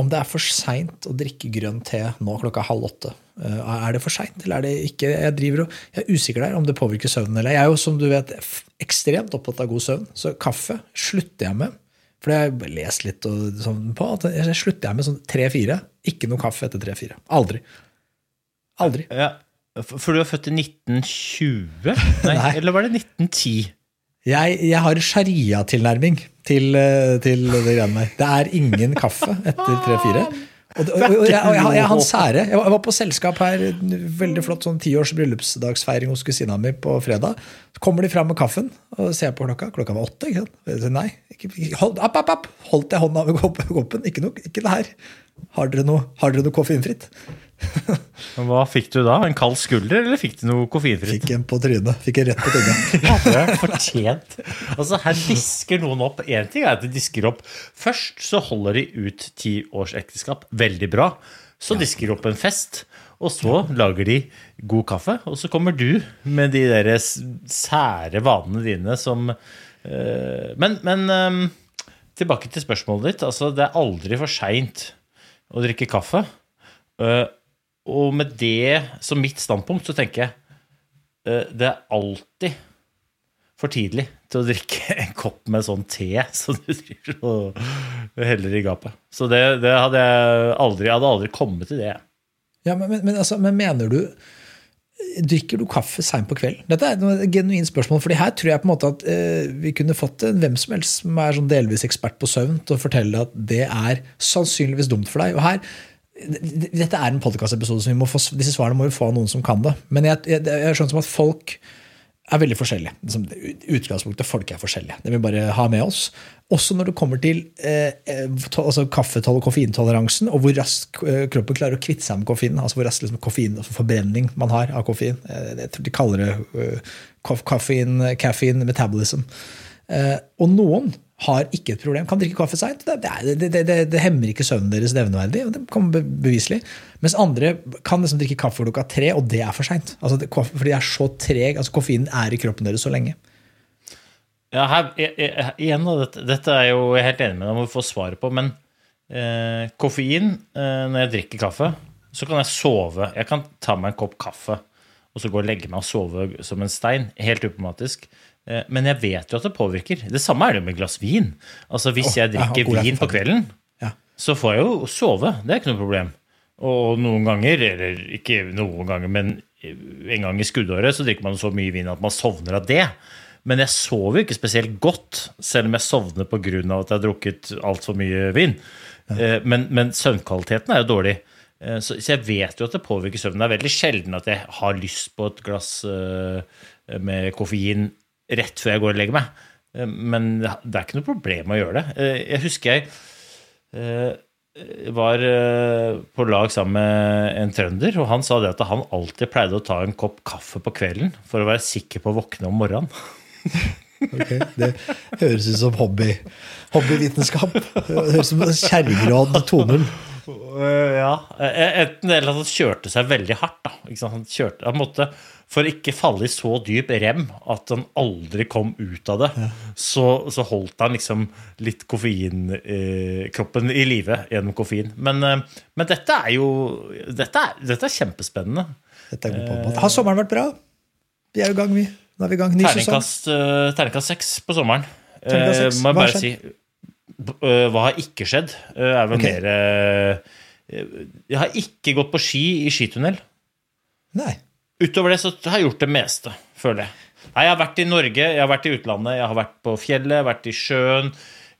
om det er for seint å drikke grønn te nå klokka halv åtte. Eh, Er det for seint, eller er det ikke? Jeg, driver og, jeg er usikker der om det påvirker søvnen. eller Jeg er jo som du vet ekstremt opptatt av god søvn, så kaffe slutter jeg med. For det har jeg lest litt og sånn på, at jeg slutter jeg med sånn tre-fire. Ikke noe kaffe etter tre-fire. Aldri. Aldri. Ja. For du er født i 1920? Nei, Nei. Eller var det 1910? Jeg, jeg har sharia-tilnærming til, eh, til det greiene der. Det er ingen kaffe etter tre-fire. Og, og, og, og jeg, jeg, han sære. Jeg var, på selskap her, veldig flott sånn tiårs bryllupsdagsfeiring hos kusina mi på fredag. Så kommer de fram med kaffen, og ser på klokka. Klokka var åtte. ikke sant? Nei, ikke, hold, app, app, app. holdt jeg hånda over kopp- koppen. Ikke noe, ikke det her. Har dere noe, har dere noe koffeinfritt? Hva fikk du da? En kald skulder, eller fikk du noe koffeinfritt? Fikk en på trynet. Fikk en rett på trynet. ja, fortjent. Altså, her disker noen opp. Én ting er at de disker opp Først så holder de ut ti års ekteskap. Veldig bra. Så disker de opp en fest. Og så lager de god kaffe. Og så kommer du med de der sære vanene dine som øh, Men, men øh, tilbake til spørsmålet ditt. Altså, det er aldri for seint å drikke kaffe. Eh, og med det som mitt standpunkt, så tenker jeg eh, det er alltid for tidlig til å drikke en kopp med sånn te som du driver og heller i gapet. Så det, det hadde jeg aldri Jeg hadde aldri kommet til det. Ja, men, men, altså, men mener du Drikker du kaffe seint på kvelden? Dette er et genuint spørsmål. fordi her tror jeg på en måte at eh, vi kunne fått en hvem som helst som er sånn delvis ekspert på søvn, til å fortelle at det er sannsynligvis dumt for deg. Og her, Dette er en podkastepisode, så få, disse svarene må vi få av noen som kan det. Men jeg, jeg, jeg skjønner som at folk er veldig forskjellige. Utgangspunktet folk er forskjellige. Det vil vi bare ha med oss. Også når det kommer til eh, eh, to, altså kaffetoll- og koffeintoleransen, og hvor raskt eh, kroppen klarer å kvitte seg med koffeinen. Altså hvor raskt liksom, koffein, altså man har av koffein. Eh, jeg tror de kaller det uh, koff- caffeine, caffeine metabolism. Eh, og noen har ikke et problem, kan drikke kaffe seint. Det, det, det, det, hemmer ikke søvnen deres nevneverdig. Det kommer beviselig. Mens andre kan liksom drikke kaffe klokka tre, og det er for seint. Altså, fordi de er så treg, altså koffeinen er i kroppen deres så lenge. Ja, her, igjen, dette, dette er jo jeg er helt enig med deg om å få svaret på, men eh, koffein eh, Når jeg drikker kaffe, så kan jeg sove. Jeg kan ta meg en kopp kaffe og så gå og legge meg og sove som en stein. Helt uproblematisk. Eh, men jeg vet jo at det påvirker. Det samme er det med glass vin. Altså Hvis jeg drikker er vin på kvelden, Ja. så får jeg jo sove. Det er ikke noe problem. Og noen ganger, eller ikke noen ganger, men en gang i skuddåret så drikker man så mye vin at man sovner av det. Men jeg sover jo ikke spesielt godt, selv om jeg sovner pga. at jeg har drukket altfor mye vin. Ja. Men, men søvnkvaliteten er jo dårlig. Eh, Så, så jeg vet jo at det påvirker søvnen. Det er veldig sjelden at jeg har lyst på et glass eh, med koffein rett før jeg går og legger meg. Eh, Men det er ikke noe problem å gjøre det. Jeg husker jeg var på lag sammen med en trønder, og han sa det at han alltid pleide å ta en kopp kaffe på kvelden for å være sikker på å våkne om morgenen. Okay, Det høres ut som hobby, hobbyvitenskap. Det høres ut som kjerringråd 2.0. Øh, ja. Eh, Enten det eller at han kjørte seg veldig hardt. Han kjørte, han måtte, For ikke falle i så dyp rem at han aldri kom ut av det, så, så holdt han liksom litt koffeinkroppen i live gjennom koffein. Men, eh, men dette er jo Dette er, dette er kjempespennende. Dette er podmat. Har sommeren vært bra? Vi er jo i gang, vi. Nå er vi i gang. Ny. Terningkast eh, seks på sommeren. Terningkast Eh, seks. må jeg Hva har bare si eh, Hva har ikke skjedd? Eh, er vel okay. mer eh, Jeg har ikke gått på ski i skitunnel. Nei. Utover det så har jeg gjort det meste, føler jeg. Nei, jeg har vært i Norge, jeg har vært i utlandet, jeg har vært på fjellet, vært i sjøen.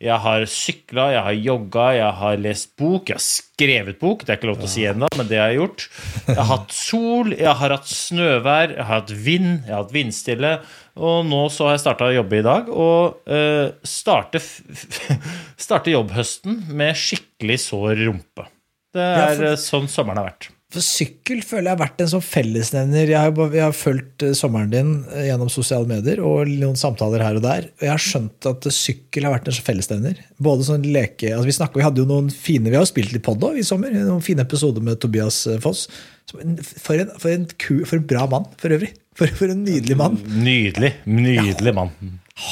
Jeg har sykla, jeg har jogga, jeg har lest bok, jeg har skrevet bok. Det er ikke lov til å si ennå, men det har jeg gjort. Jeg har hatt sol, jeg har hatt snøvær, jeg har hatt vind, jeg har hatt vindstille. Og nå så har jeg starta å jobbe i dag, og uh, starte, jobbhøsten med skikkelig sår rumpe. Det Ja, er for- eh, sånn sommeren har vært. For sykkel føler jeg har vært en sånn fellesnevner. Jeg har, jeg har fulgt eh, sommeren din eh, gjennom sosiale medier og noen samtaler her og der. Og jeg har skjønt at eh, sykkel har vært en sånn fellesnevner. Både sånn leke, altså Vi snakker, vi hadde jo noen fine, vi har jo spilt litt pod i sommer. Noen fine episoder med Tobias Foss. For en, for en, ku, for en bra mann, for øvrig. For, for en nydelig mann. Nydelig. Nydelig mann.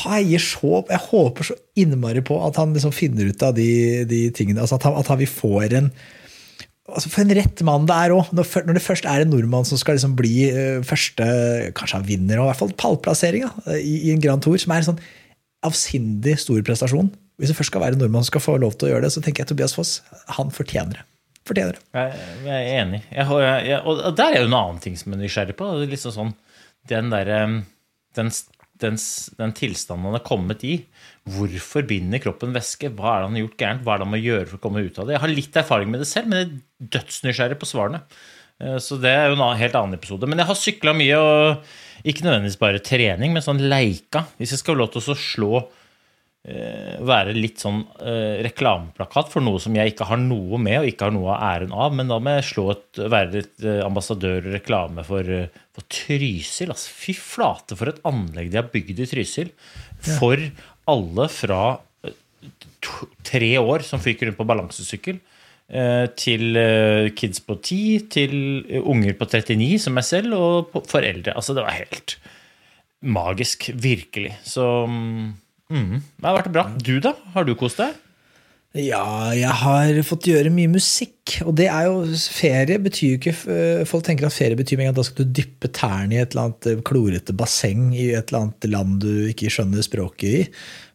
heier så Jeg håper så innmari på at han liksom finner ut av de, de tingene. Altså at, han, at han vi får en altså For en rett mann det er òg. Når, når det først er en nordmann som skal liksom bli eh, første Kanskje han vinner, og i hvert fall pallplassering i, i en Grand Tour, som er en sånn avsindig stor prestasjon. Hvis det først skal være en nordmann som skal få lov til å gjøre det, så tenker jeg Tobias Foss han fortjener det. Fortjener det. Jeg, jeg er enig. Jeg, jeg, og der er jo en annen ting som jeg er nysgjerrig på. Liksom sånn, den, der, den, den, den tilstanden han er kommet i. Hvorfor binder kroppen væske? Hva er det han har gjort gærent? Hva er det han må gjøre for å komme ut av det? Jeg har litt erfaring med det selv, men jeg er dødsnysgjerrig på svarene. Eh, Så det er jo en helt annen episode. Men jeg har sykla mye, og ikke nødvendigvis bare trening, men sånn leika. Hvis jeg skal få lov til å slå eh, være litt sånn eh, reklameplakat for noe som jeg ikke har noe med og ikke har noe av æren av, men da må jeg slå et, være litt ambassadør og reklame for, for Trysil. Altså, fy flate for et anlegg de har bygd i Trysil. For alle fra eh, to, tre år som fyker rundt på balansesykkel, eh, til eh, kids på 10, til unger på 39, som meg selv, og foreldre. Altså, det var helt magisk. Virkelig. Så mm, det har vært bra. Du, da? Har du kost deg? Ja, jeg har fått gjøre mye musikk. Og det er jo Ferie betyr jo ikke eh, Folk tenker at ferie betyr at da skal du dyppe tærne i et eller annet eh, klorete basseng i et eller annet land du ikke skjønner språket i.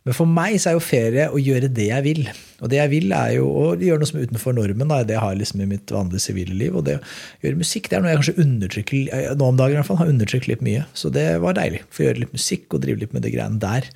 Men for meg så er jo ferie å gjøre det jeg vil. Og det jeg vil, er jo å gjøre noe som er utenfor normen. Da. Det jeg har liksom i mitt vanlige sivile liv. Og det å gjøre musikk det er noe jeg kanskje undertrykker eh, nå om dagen i hvert fall, har undertrykt litt mye. Så det var deilig. Få gjøre litt musikk og drive litt med det greiene der.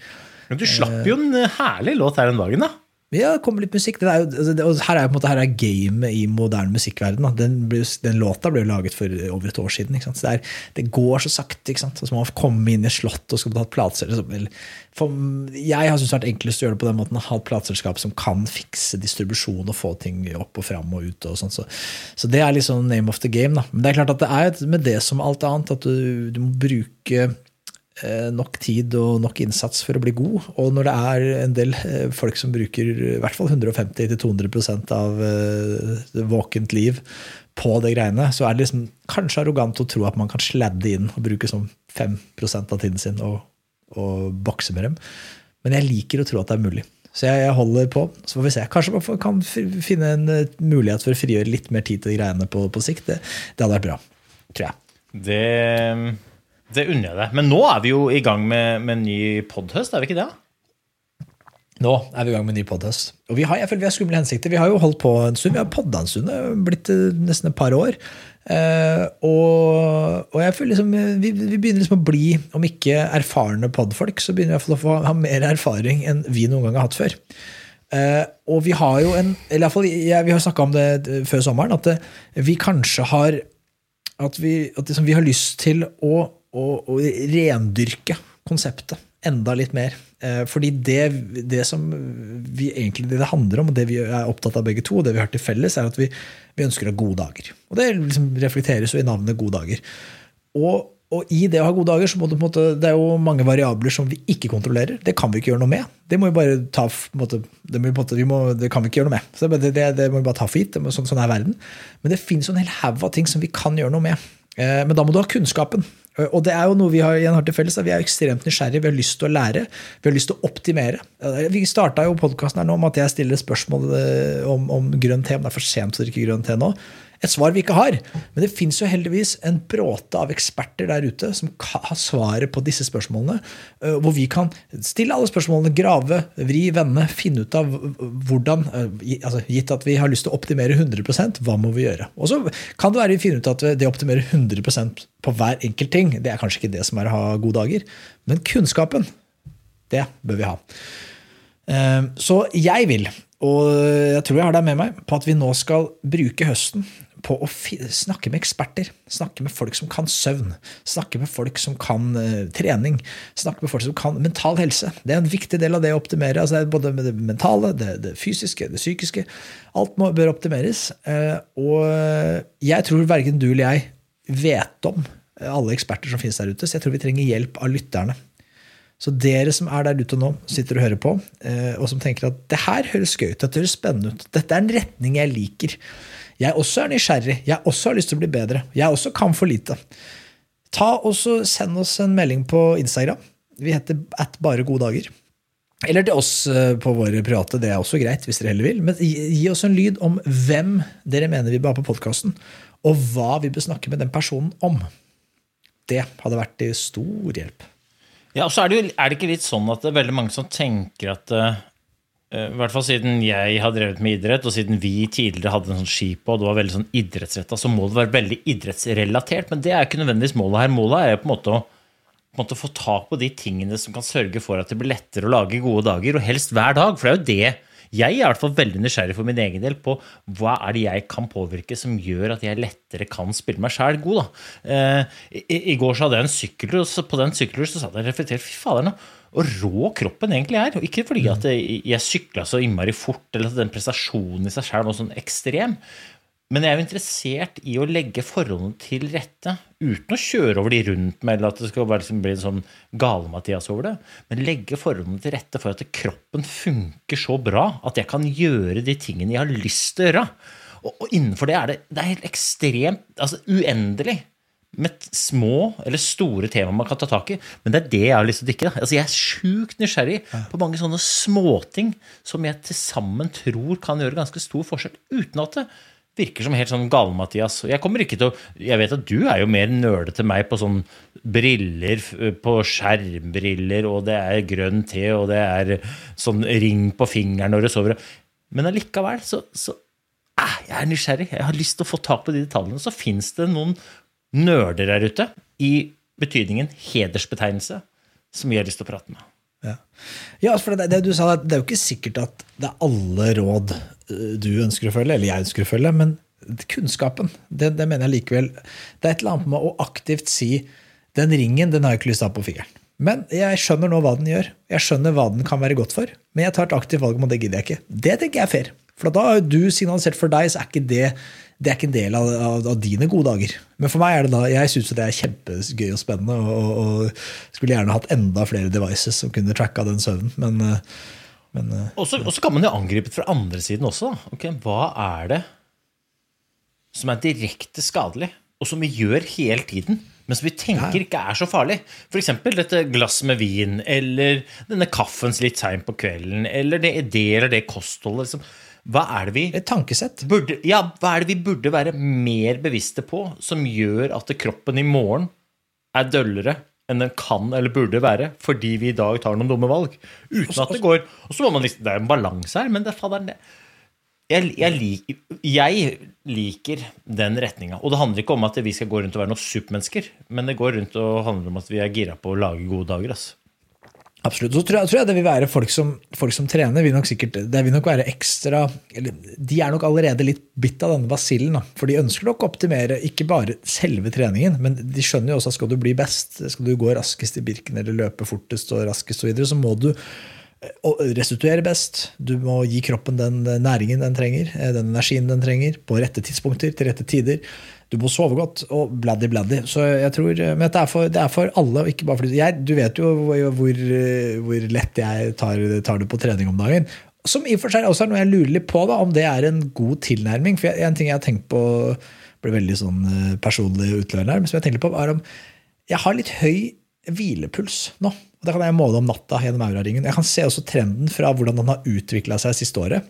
Men du slapp jo en herlig låt her den dagen, da. Ja, det kommer litt musikk. Er jo, altså, det, her er jo på en måte her er gamet i moderne musikkverden. Den, ble, den låta ble jo laget for over et år siden. Det, er, det går så sakte. Ikke sant? Så man må komme inn i et slott og skal ta et plateselskap. for Jeg har syntes det har vært enklest å gjøre det på den måten. Ha et plateselskap som kan fikse distribusjon og få ting opp og fram og ut. og sånt. Så, så det er liksom name of the game. Da. Men det er klart at det er med det som alt annet, at du, du må bruke eh, nok tid og nok innsats for å bli god. Og når det er en del eh, folk som bruker i hvert fall 150-200 av eh, våkent liv på det greiene, så er det liksom kanskje arrogant å tro at man kan sladde inn og bruke sånn 5% av tiden sin og, og bokse med dem. Men jeg liker å tro at det er mulig. Så jeg, jeg holder på, så får vi se. Kanskje man kan finne en eh, mulighet for å frigjøre litt mer tid til de greiene på, på sikt. Det, det hadde vært bra, tror jeg. Det, det unner jeg deg. Men nå er vi jo i gang med, med ny podhøst, er vi ikke det? Nå er vi i gang med en ny podhøst. Og vi har, jeg føler vi har skumle hensikter. Vi har jo holdt på en stund. Vi har podda en stund. Det har blitt eh, nesten et par år. Eh, og, og jeg føler liksom eh, vi, vi begynner liksom å bli, om ikke erfarne podfolk, så begynner vi i hvert fall å få ha mer erfaring enn vi noen gang har hatt før. Eh, og vi har jo en eller i hvert fall, jeg, Vi har snakka om det eh, før sommeren, at vi kanskje har at vi, at liksom vi har lyst til å, å, å rendyrke konseptet enda litt mer. Eh, fordi det, det som vi egentlig det det handler om, og det vi er opptatt av begge to, og det vi har til felles, er at vi, vi ønsker å ha gode dager. Og det liksom reflekteres jo i navnet Gode dager. Og og i det å ha gode dager, så må du på en måte, det er jo mange variabler som vi ikke kontrollerer. Det kan vi ikke gjøre noe med. Det må vi bare ta måte, det, det kan vi ikke gjøre noe med. Så det, det, må vi bare ta for gitt. Sånn, sånn er verden. Men det finnes en hel haug av ting som vi kan gjøre noe med. Eh, men da må du ha kunnskapen. Og det er jo noe vi har, igjen har til felles. at Vi er ekstremt nysgjerrige. Vi har lyst til å lære. Vi har lyst til å optimere. Vi starta jo podkasten her nå med at jeg stiller spørsmål eh, om, om grønn te. Om det er for sent å drikke grønn te nå et svar vi ikke har. Men det fins heldigvis en bråte av eksperter der ute som har svaret på disse spørsmålene. Øh, hvor vi kan stille alle spørsmålene, grave, vri, vende, finne ut av hvordan øh, altså Gitt at vi har lyst til å optimere 100% hva må vi gjøre? Og så kan det være vi finner ut at det å optimere 100% på hver enkelt ting, det er kanskje ikke det som er å ha gode dager. Men kunnskapen, det bør vi ha. Øh, så jeg vil, og jeg tror jeg har deg med meg, på at vi nå skal bruke høsten på å snakke med eksperter. Snakke med folk som kan søvn. Snakke med folk som kan uh, trening. Snakke med folk som kan mental helse. Det er en viktig del av det å optimere. Altså, både det mentale, det, det, fysiske, det psykiske. Alt må, bør optimeres. Uh, og jeg tror verken du eller jeg vet om alle eksperter som finnes der ute, så jeg tror vi trenger hjelp av lytterne. Så dere som er der ute nå, sitter og hører på, og som tenker at det her høres gøy ut, dette høres spennende ut, dette er en retning jeg liker jeg også er nysgjerrig. Jeg også har lyst til å bli bedre. Jeg også kan for lite. Ta også Send oss en melding på Instagram. Vi heter at bare gode dager. Eller til oss eh, på våre private. Det er også greit, hvis dere heller vil. Men gi oss en lyd om hvem dere mener vi bør ha på podkasten, og hva vi bør snakke med den personen om. Det hadde vært til stor hjelp. Ja, og så er det, jo, er det ikke litt sånn at det er veldig mange som tenker at Eh, I hvert fall siden jeg har drevet med idrett, og siden vi tidligere hadde en sånn skip og det var veldig sånn idrettsretta, så må det være veldig idrettsrelatert. Men det er ikke nødvendigvis målet her. Målet er på en måte å på en måte få tak på de tingene som kan sørge for at det blir lettere å lage gode dager, og helst hver dag. For det er jo det jeg er i hvert fall veldig nysgjerrig for min egen del på hva er det jeg kan påvirke som gjør at jeg lettere kan spille meg sjæl god. da. Eh, i, går så hadde jeg en sykkeltur, og på den sykkelturen så satt jeg og reflekterte fy fader, og rå kroppen egentlig er. Og ikke fordi at jeg sykla så innmari fort, eller at den prestasjonen i seg sjøl var sånn ekstrem. Men jeg er jo interessert i å legge forholdene til rette uten å kjøre over de rundt meg, eller at det skal liksom bli en sånn gale-Mathias over det. Men legge forholdene til rette for at kroppen funker så bra at jeg kan gjøre de tingene jeg har lyst til å gjøre. Og, og innenfor det er det, det er helt ekstremt, altså uendelig med små eller store temaer man kan ta tak i. Men det er det jeg har lyst til å dykke Altså, jeg er sjukt nysgjerrig på mange sånne småting som jeg til sammen tror kan gjøre ganske stor forskjell, uten at det virker som helt sånn gale-Mathias. Jeg kommer ikke til å, jeg vet at du er jo mer nerdete meg på sånn briller, på skjermbriller, og det er grønn te, og det er sånn ring på fingeren når du sover. Men allikevel så, så eh, jeg er nysgjerrig. Jeg har lyst til å få tak på de detaljene. Så fins det noen nerder der ute i betydningen hedersbetegnelse som vi har lyst til å prate med. Ja, ja for det, det, du sa, det er jo ikke sikkert at det er alle råd eh, du ønsker å følge, eller jeg ønsker å følge, men kunnskapen, det, det mener jeg likevel Det er et eller annet med å aktivt si den ringen den har jeg ikke lyst til å ha på fingeren. Men jeg skjønner nå hva den gjør. Jeg skjønner hva den kan være godt for. Men jeg tar et aktivt valg om at det gidder jeg ikke. Det tenker jeg er fair. For da har du signalisert for deg, så er ikke det det er ikke en del av, av, av, dine gode dager. Men for meg er det da, jeg syns det er kjempegøy og spennende. Og, og, skulle gjerne hatt enda flere devices som kunne tracka den søvnen. Men, eh, men eh, Og så kan man jo angripe fra andre siden også. Okay, hva er det som er direkte skadelig, og som vi gjør hele tiden? men som vi tenker ikke er så farlig. F.eks. dette glasset med vin, eller denne kaffen litt seint på kvelden, eller det, det eller det kostholdet. Liksom. Hva er det vi Et tankesett. Burde, ja, hva er det vi burde være mer bevisste på, som gjør at kroppen i morgen er døllere enn den kan eller burde være, fordi vi i dag tar noen dumme valg? Uten at det går Og så må man liksom, Det er en balanse her, men det fader jeg, jeg, liker, jeg liker den retninga. Og det handler ikke om at vi skal gå rundt og være noen supermennesker, men det går rundt og handler om at vi er gira på å lage gode dager. Altså. Absolutt. Så tror jeg, tror jeg, det vil være folk som, folk som, trener, vil nok sikkert, det vil nok være ekstra eller De er nok allerede litt bitt av denne basillen. For de ønsker nok å optimere ikke bare selve treningen, men de skjønner jo også at skal du bli best, skal du gå raskest i Birken eller løpe fortest og raskest, og videre, så må du restituere best. Du må gi kroppen den næringen den trenger, den energien den trenger, på rette tidspunkter, til rette tider. Du må sove godt, og bladdy bladdy. Så jeg tror, Men det er for, det er for alle, ikke bare fordi jeg, Du vet jo hvor, hvor lett jeg tar, tar, det på trening om dagen. Som i og for seg også er noe jeg lurer litt på, da, om det er en god tilnærming. For jeg, En ting jeg har tenkt på, blir veldig sånn eh, personlig her, men som jeg tenker på, er om jeg har litt høy hvilepuls nå. Og Det kan jeg måle om natta gjennom auraringen. Jeg kan se også trenden fra hvordan den har utvikla seg siste året.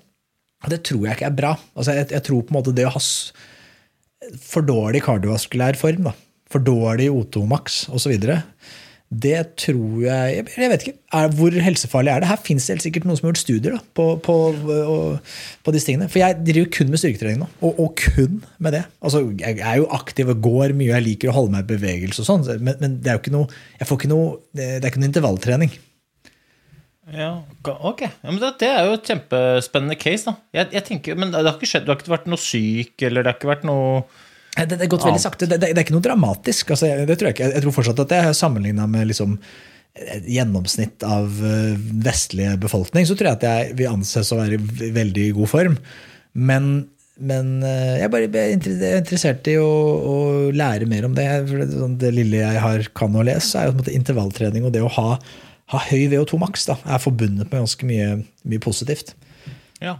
Og det tror jeg ikke er bra. Altså jeg, jeg, tror på en måte det å ha for dårlig kardiovaskulær form, da, for dårlig O2-maks osv., det tror jeg Jeg vet ikke. Er, hvor helsefarlig er det? Her fins det helt sikkert noen som har gjort studier da, på, på, på, disse tingene. For jeg driver kun med styrketrening nå. Og, og, kun med det. Altså, jeg er jo aktiv og går mye, jeg liker å holde meg i bevegelse og sånn, men, men, det er jo ikke noe, jeg får ikke noe, det er ikke noe intervalltrening. Ja, ok. Ja, men det, det, er jo et kjempespennende case. da. Jeg, jeg tenker, Men det har ikke skjedd, du har ikke vært noe syk, eller det har ikke vært noe det, det, er gått veldig sakte. Det, det, det, er ikke noe dramatisk. Altså, det tror jeg, ikke. jeg tror fortsatt at det er sammenligna med liksom, gjennomsnitt av vestlige befolkning, så tror jeg at jeg vil anses å være i veldig god form. Men, men eh, jeg er bare interessert i å, å, lære mer om det. Sånn, det lille jeg har, kan å lese, er jo intervalltrening og det å ha, ha høy VO2 maks er forbundet med ganske mye, mye positivt. Ja.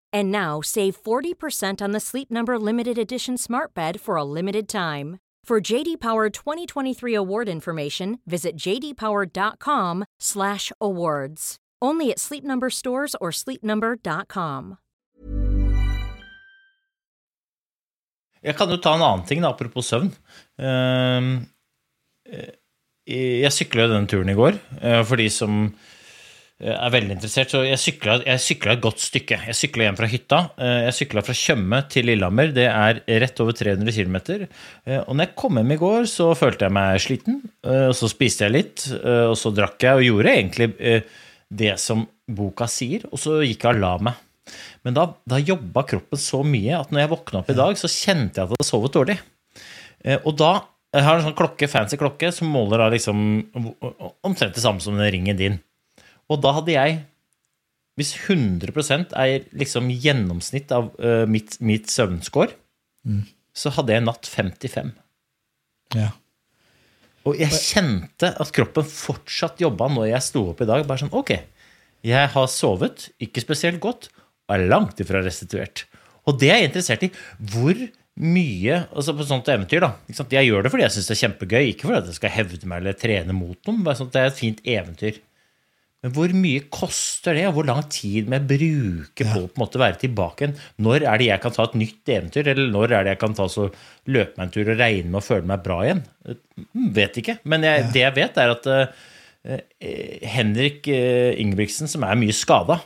And now save 40% on the Sleep Number limited edition smart bed for a limited time. For JD Power 2023 award information, visit jdpower.com/awards. Only at Sleep Number stores or sleepnumber.com. Jeg kan ta en annen ting, apropos søvn. Eh, jeg sykla den turen eh, for de som er veldig interessert. Så jeg sykla, et godt stykke. Jeg sykla hjem fra hytta. Eh, jeg sykla fra Tjøme til Lillehammer. Det er rett over 300 km. Eh, og når jeg kom hjem i går, så følte jeg meg sliten. Og så spiste jeg litt, og så drakk jeg, og gjorde egentlig det som boka sier. Og så gikk jeg og la meg. Men da, da jobba kroppen så mye at når jeg våkna opp i dag, så kjente jeg at jeg hadde sovet dårlig. Og da jeg har en sånn klokke, fancy klokke som måler da liksom omtrent det samme som den ringen din. Og da hadde jeg Hvis 100% er liksom gjennomsnitt av uh, mitt, mitt søvnscore, mm. så hadde jeg natt 55. Ja. Og jeg kjente at kroppen fortsatt jobba når jeg sto opp i dag. Bare sånn Ok, jeg har sovet, ikke spesielt godt, og er langt ifra restituert. Og det er jeg interessert i. Hvor mye altså på sånt eventyr, da. Jeg gjør det fordi jeg syns det er kjempegøy, ikke fordi jeg skal hevde meg eller trene mot noen. Bare sånn at det er et fint eventyr. Men hvor mye koster det, og hvor lang tid må jeg bruke på å være tilbake igjen? Når er det jeg kan ta et nytt eventyr, eller når er det jeg kan ta så løpe meg en tur og regne med å føle meg bra igjen? Mm, vet ikke. Men jeg, det jeg vet, er at uh, Henrik uh, Ingebrigtsen, som er mye skada,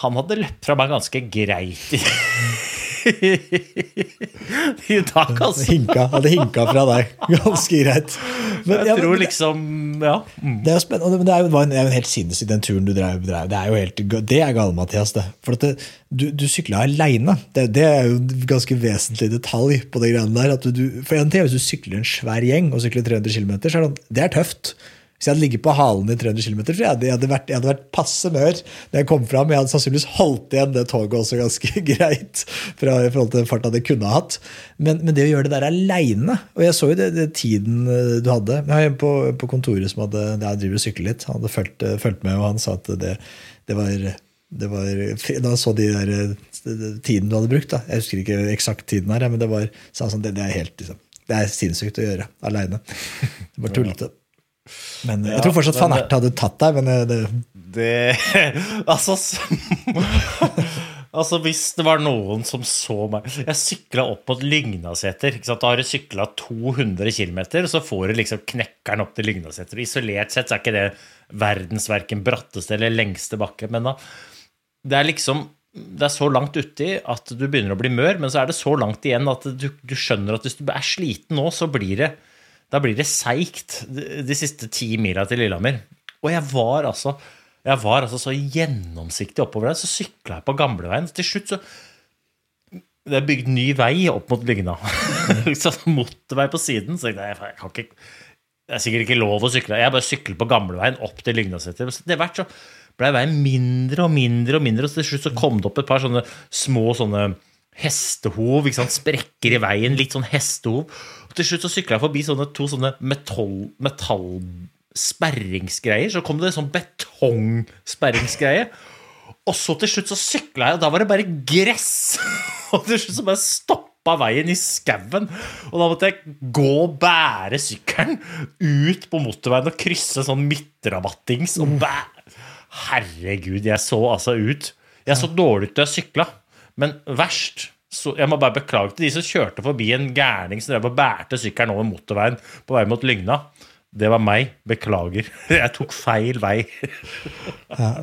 han hadde løpt fra meg ganske greit. I dag, altså. Hinka, hadde hinka fra deg. Ganske greit. Men, jeg ja, tror liksom Ja. Mm. Det er spennende, men det er jo, en, jo helt sinnssyk den turen du drev. drev. Det er jo helt, det er gale, Mathias. Det. For det, du, du sykla aleine. Det, det, er jo en ganske vesentlig detalj på de greiene der. Du, for en ting er Hvis du sykler en svær gjeng og sykler 300 km, så er det, det er tøft. Hvis jeg hadde ligget på halen i 300 km, så jeg hadde, jeg hadde, vært, jeg hadde vært passe mør jeg kom fram. Jeg hadde sannsynligvis holdt igjen det toget også ganske greit fra, i forhold til farta det kunne ha hatt. Men, men, det å gjøre det der aleine Og jeg så jo det, det, tiden eh, du hadde. Jeg har en på, på kontoret som hadde, jeg driver og sykler litt. Han hadde fulgt, fulgt, med, og han sa at det, det var det var, Da så de der eh, tiden du hadde brukt. da. Jeg husker ikke eksakt tiden her, men det var sa sånn, det, det er helt liksom, det er sinnssykt å gjøre aleine. Det var tullete. Men jeg tror fortsatt van Ert hadde tatt deg, men eh, det, Det Altså Altså, hvis det var noen som så meg Jeg sykla opp mot Lygnaseter. Da har du sykla 200 km, så får du liksom knekkeren opp til Lygnaseter. Isolert sett så er ikke det verdens verken bratteste eller lengste bakke, men da Det er liksom det er så langt uti at du begynner å bli mør, men så er det så langt igjen at du, du skjønner at hvis du er sliten nå, så blir det da blir det seigt de, siste ti mila til Lillehammer. Og jeg var altså jeg var altså så gjennomsiktig oppover der, så sykla jeg på gamleveien. Til slutt så Det er bygd ny vei opp mot Lygna. så motorvei på siden. Så jeg, jeg, kan ikke, det er sikkert ikke lov å sykle. Jeg bare sykler på gamleveien opp til Lygnaseter. Det Etter hvert så ble veien mindre og mindre og mindre, og til slutt så kom det opp et par sånne små sånne hestehov, ikke sant? sprekker i veien, litt sånn hestehov. Og til slutt så sykla jeg forbi sånne, to sånne metall, metallsperringsgreier. Så kom det en sånn betongsperringsgreie. Og så til slutt så sykla jeg, og da var det bare gress! Og til slutt så bare stoppa veien i skauen. Og da måtte jeg gå og bære sykkelen ut på motorveien og krysse sånn midtrabattings. Og bæ Herregud, jeg så altså ut Jeg så dårlig ut da jeg sykla. Men verst så Jeg må bare beklage til de som kjørte forbi en gærning som drev og bærte sykkelen over motorveien på vei mot Lygna. Det var meg. Beklager. Jeg tok feil vei. Ja,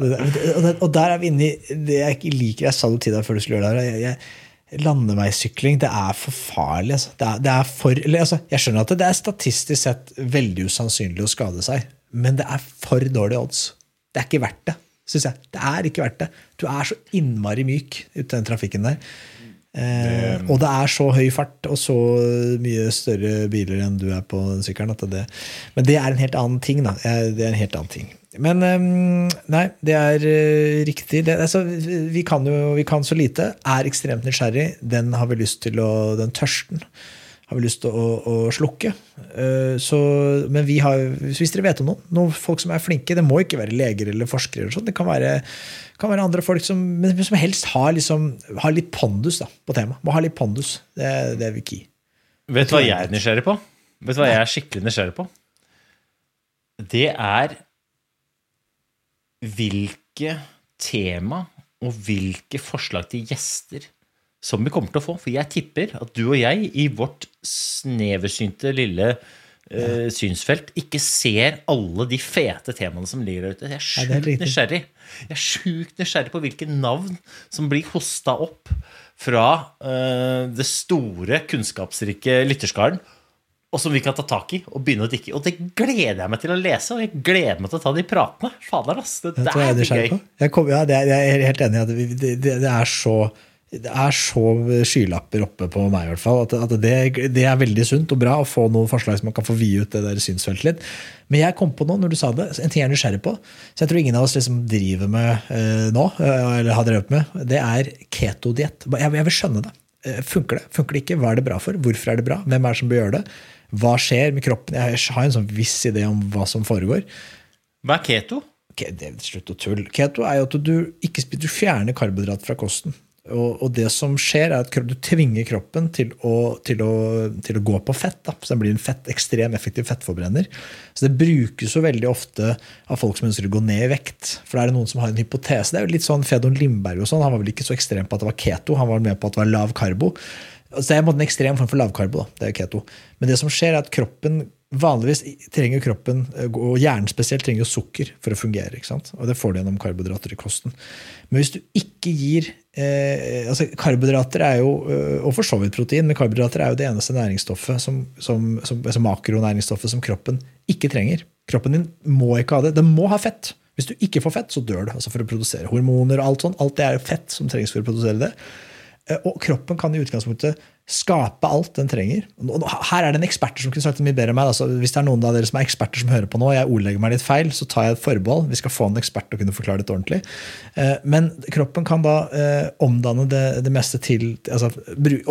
og der- er vi inne i det jeg ikke liker. Jeg sa det til deg før du skulle gjøre det. her, jeg, landeveissykling, det er for farlig. Altså. Det er, det er for, eller, altså, jeg skjønner at det, det er statistisk sett veldig usannsynlig å skade seg, men det er for dårlige odds. Det er ikke verdt det, syns jeg. Det er ikke verdt det. Du er så innmari myk ute i den trafikken der. Eh, og det er så høy fart og så mye større biler enn du er på den sykkelen. At det, men det er en helt annen ting. Da. Det er en helt annen ting. Men eh, nei, det er eh, riktig. Det, altså, vi kan jo vi kan så lite. Er ekstremt nysgjerrig. Den har vi lyst til å Den tørsten har vi lyst til å, å slukke. Eh, Så, men vi har, hvis dere vet om noen, noen folk som er flinke Det må ikke være leger eller forskere. eller sånt, Det kan være, kan være andre folk som, som helst har, liksom, har litt pondus da, på temaet. Må ha litt pondus. Det, det er vi i. Vet du hva jeg er nysgjerrig på? Vet du hva jeg er skikkelig nysgjerrig på? Det er hvilke tema og hvilke forslag til gjester som vi kommer til å få. For jeg tipper at du og jeg i vårt sneversynte lille uh, synsfelt ikke ser alle de fete temaene som ligger der ute. Jeg er sjukt nysgjerrig. Jeg er sjukt nysgjerrig på hvilke navn som blir hosta opp fra uh, det store, kunnskapsrike lytterskaren, og som vi kan ta tak i og begynne å dikke i. Og det gleder jeg meg til å lese, og jeg gleder meg til å ta de pratene. Fader, ass. Det, det er er gøy. Jeg, kom, ja, det er, jeg er helt enig i at det, det, det er så det er så skylapper oppe på meg, i hvert fall. At, at det, det er veldig sunt og bra å få noen forslag som man kan få vide ut det der synsfeltet litt. Men jeg kom på noe når du sa det, en ting jeg er nysgjerrig på, så jeg tror ingen av oss liksom driver med eh, nå, eh, eller har drevet med, det er ketodiett. Jeg, jeg vil skjønne det. Eh, Funker det? Funker det ikke? Hva er det bra for? Hvorfor er det bra? Hvem er det som bør gjøre det? Hva skjer med kroppen? Jeg har en sånn viss idé om hva som foregår. Hva er keto? Det er Slutt å tulle. Keto er jo at du ikke du fjerner karbohydrat fra kosten. Og, og det som skjer, er at du tvinger kroppen til å, til å, til å gå på fett. Da. Så den blir en fett, ekstrem effektiv fettforbrenner. Så det brukes jo veldig ofte av folk som ønsker å gå ned i vekt. For da er det noen som har en hypotese. Det er jo litt sånn Fedon Lindberg og sånn. Han var vel ikke så ekstrem på at det var keto, han var med på at det var lav karbo. Så det er en ekstrem form for lavkarbo. da, det er keto. Men det som skjer er at kroppen Vanligvis trenger kroppen, og hjernen spesielt, trenger sukker for å fungere. Og det får du gjennom karbohydrater i kosten. Men hvis du ikke gir eh, altså Karbohydrater er jo, eh, og for så vidt protein, men karbohydrater er jo det eneste næringsstoffet som, som, som, altså makronæringsstoffet som kroppen ikke trenger. Kroppen din må ikke ha det. Den må ha fett. Hvis du ikke får fett, så dør du. altså For å produsere hormoner og alt sånt. Alt det er fett som trengs for å produsere det. Eh, Og kroppen kan i utgangspunktet skape alt den trenger. Her er det en ekspert som kunne sagt det mye bedre enn meg. Altså, hvis det er noen av dere som er eksperter som hører på nå, og jeg ordlegger meg litt feil, så tar jeg et forbehold. Vi skal få en ekspert til å kunne forklare dette ordentlig. Eh, men kroppen kan da eh, omdanne det, det, meste til altså,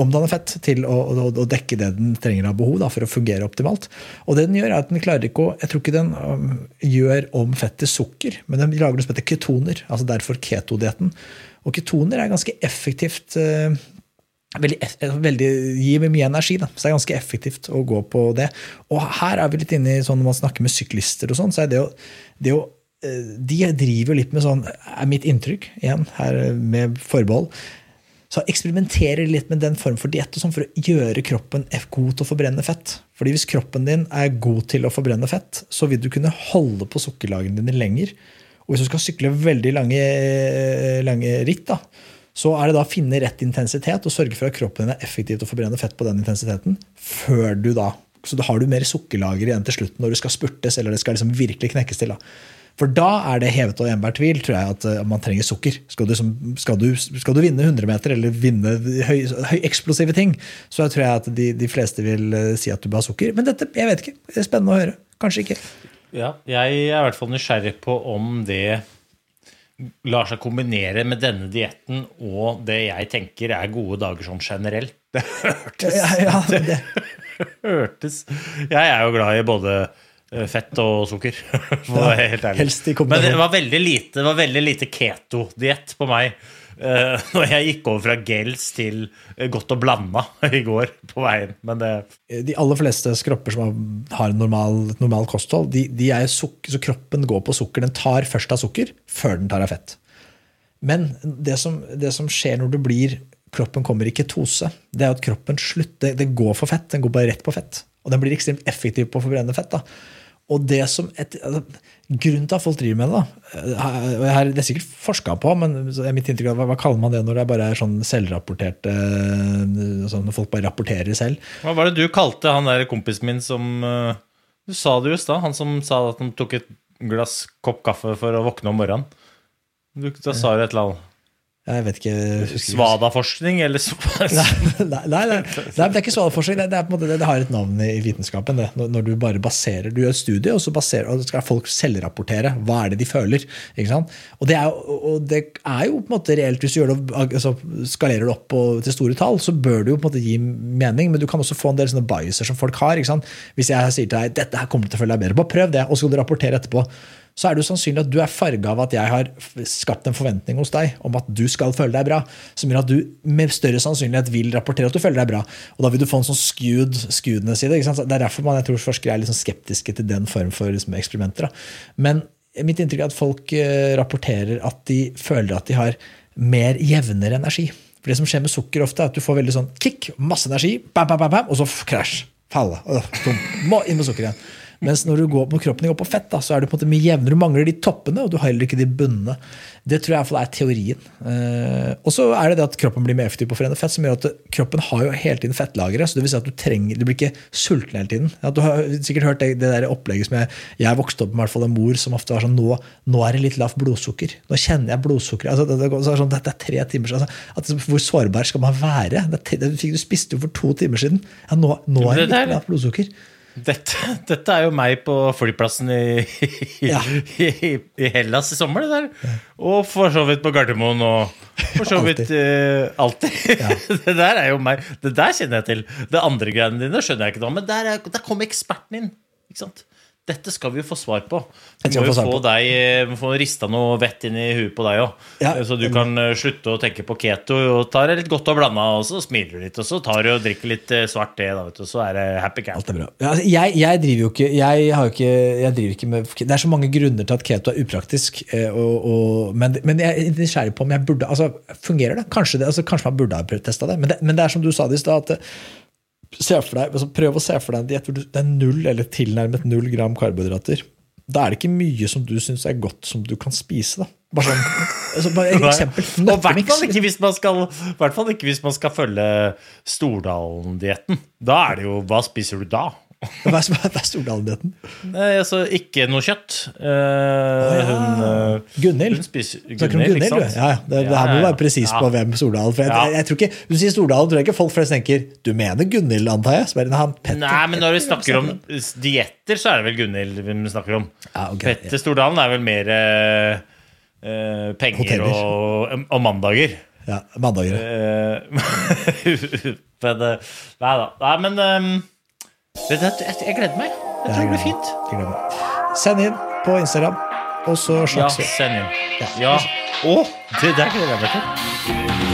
omdanne fett til å, å, å, dekke det den trenger av behov da, for å fungere optimalt. Og det den gjør, er at den klarer ikke å Jeg tror ikke den um, gjør om fett til sukker, men den lager noe som heter ketoner. altså Derfor ketodietten. Og ketoner er ganske effektivt uh, veldig, veldig, gir mye energi. Da. Så det er ganske effektivt å gå på det. Og her er vi litt inne i sånn når man snakker med syklister og sånn, så er det jo, det å eh, De driver litt med sånn, er mitt inntrykk, igjen her med forbehold. Så eksperimenterer litt med den form for diett sånn for å gjøre kroppen god til å forbrenne fett. Fordi hvis kroppen din er god til å forbrenne fett, så vil du kunne holde på sukkerlagene dine lenger. Og hvis du skal sykle veldig lange, lange ritt, da, så er det da å finne rett intensitet og sørge for at kroppen din er effektiv til å forbrenne fett på den intensiteten. før du da, Så da har du mer sukkerlager igjen til slutten når du skal spurtes eller det skal liksom virkelig knekkes til. da. For da er det hevet over enhver tvil tror jeg, at eh, man trenger sukker. Skal du, skal du, skal du vinne 100 meter eller vinne høy, høy eksplosive ting, så tror jeg at de, de, fleste vil eh, si at du bør ha sukker. Men dette, jeg vet ikke. Det er spennende å høre. Kanskje ikke. Ja, jeg er i hvert fall nysgjerrig på om det lar seg kombinere med denne dietten og det jeg tenker er gode dager sånn generelt. Det hørtes ja, ja, det. det hørtes Jeg er jo glad i både eh, fett og sukker, for å være helt ærlig. Men det var veldig lite, lite keto-diett på meg uh, når jeg gikk over fra gels til eh, godt og blanda i går på veien. Men det De aller fleste kropper som har normal, normal kosthold, de, de er sukker, så kroppen går på sukker. Den tar først av sukker før den tar av fett. Men det som, det som skjer når du blir kroppen kommer i ketose, det er at kroppen slutter, det går for fett. Den går bare rett på fett. Og den blir ekstremt effektiv på å forbrenne fett. da. Og det som et, altså, Grunnen til at folk driver med det, da, her, det er sikkert forska på, men mitt inntrykk hva, hva, kaller man det når det bare er sånn selvrapporterte sånn, Når folk bare rapporterer selv? Hva var det du kalte han der kompisen min som eh, Du sa det jo i stad. Han som sa at han tok et glass kopp kaffe for å våkne om morgenen. Du, da sa du et eller annet. Jeg vet ikke Svada-forskning, eller nei, nei, nei, nei, det er ikke svada-forskning. Det, det, det, har et navn i vitenskapen. Det. Når, når, du bare baserer Du gjør et studie, og så baserer, og skal folk selvrapportere. Hva er det de føler? Og det, er, og det, er, jo på en måte reelt. Hvis du det, altså, skalerer det opp og, til store tall, så bør det jo på en måte gi mening. Men du kan også få en del sånne biaser som folk har. Hvis jeg sier til deg dette her kommer til å føle deg bedre på, prøv det, og så skal du rapportere etterpå så er det jo sannsynlig at du er farga av at jeg har skapt en forventning hos deg om at du skal føle deg bra, som gjør at du med større sannsynlighet vil rapportere at du føler deg bra. Og da vil du få en sånn skewed skewedness i det. Det er derfor man, jeg tror forskere er sånn skeptiske til den form for liksom, eksperimenter. Da. Men mitt inntrykk er at folk eh, rapporterer at de føler at de har mer jevnere energi. For Det som skjer med sukker ofte, er at du får veldig sånn kick, masse energi, bam, bam, bam, og så krasj. Falle. Må inn med sukker igjen. Mens når du går på kroppen går på fett, da, så er du på en måte mye jevnere. Du mangler de toppene, og du har heller ikke de bunnene. Det tror jeg er teorien. Eh, og så er det det at kroppen blir mer effektiv på å forene fett, som gjør at kroppen har jo hele tiden fettlagre. Så det vil si at du trenger, du blir ikke sulten hele tiden. Ja, du har sikkert hørt det, det der opplegget som jeg, jeg vokste opp med, i hvert fall en mor som ofte var sånn nå, nå er det litt lavt blodsukker. Nå kjenner jeg blodsukker. Altså, det, det, det, sånn, det, er tre timer altså, at, Hvor sårbar skal man være? Det, du spiste jo for to timer siden. Ja, nå, nå er det litt lavt blodsukker. Dette, dette, er jo meg på flyplassen i, i, ja. i, i Hellas i sommer. det der. Og for så vidt på Gardermoen og for så vidt uh, alltid. Ja. det der er jo meg. Det der kjenner jeg til. Det andre greiene dine skjønner jeg ikke noe om. Men der, er, der kom eksperten inn. ikke sant? Dette skal vi jo få svar på. Vi må jo få deg eh, få rista noe vett inn i huet på deg òg. Ja, så du kan eh, slutte å tenke på keto og ta det litt godt og blanda, og så smiler du litt. Og så tar du og drikker litt eh, svart te, og så er det happy camp. Alt er bra. Ja, altså, jeg, jeg, driver jo ikke jeg, ikke jeg driver ikke med Det er så mange grunner til at keto er upraktisk. Og, og, men, men, jeg er nysgjerrig på om jeg burde altså, Fungerer det? Kanskje, det, altså, kanskje man burde ha testa det. Men, det. men det er som du sa det i stad, at deg, altså prøv å se for deg en diett hvor det er null eller tilnærmet null gram karbohydrater. Da er det ikke mye som du syns er godt som du kan spise. da. Bare sånn, altså bare et eksempel. Og i hvert fall ikke hvis man skal, hvert fall ikke hvis man skal følge Stordalen-dietten. Da er det jo Hva spiser du da? Hva er, Stordalen-dietten? Nei, altså, ikke noe kjøtt. Eh, ja. Hun, eh, Gunhild? hun spiser Snakker om Gunhild, du? Ja, ja. Det, det her må du være presis på hvem Stordalen For jeg, Ja. jeg tror ikke, Du sier Stordalen, tror jeg ikke folk flest tenker Du mener Gunhild, antar jeg? Spør han, Petter, Nei, men når vi snakker om dietter, så er det vel Gunhild vi snakker om. Ja, okay, Petter Stordalen er vel mer eh, eh, penger og, og mandager. Ja, mandager. Eh, men, eh, nei da. Nei, men du, jeg, jeg gleder meg. Jeg tror det blir fint. Send inn på Instagram, og så Ja, snakkes vi. send inn. Ja. Ja. Å, det der gleder jeg meg til.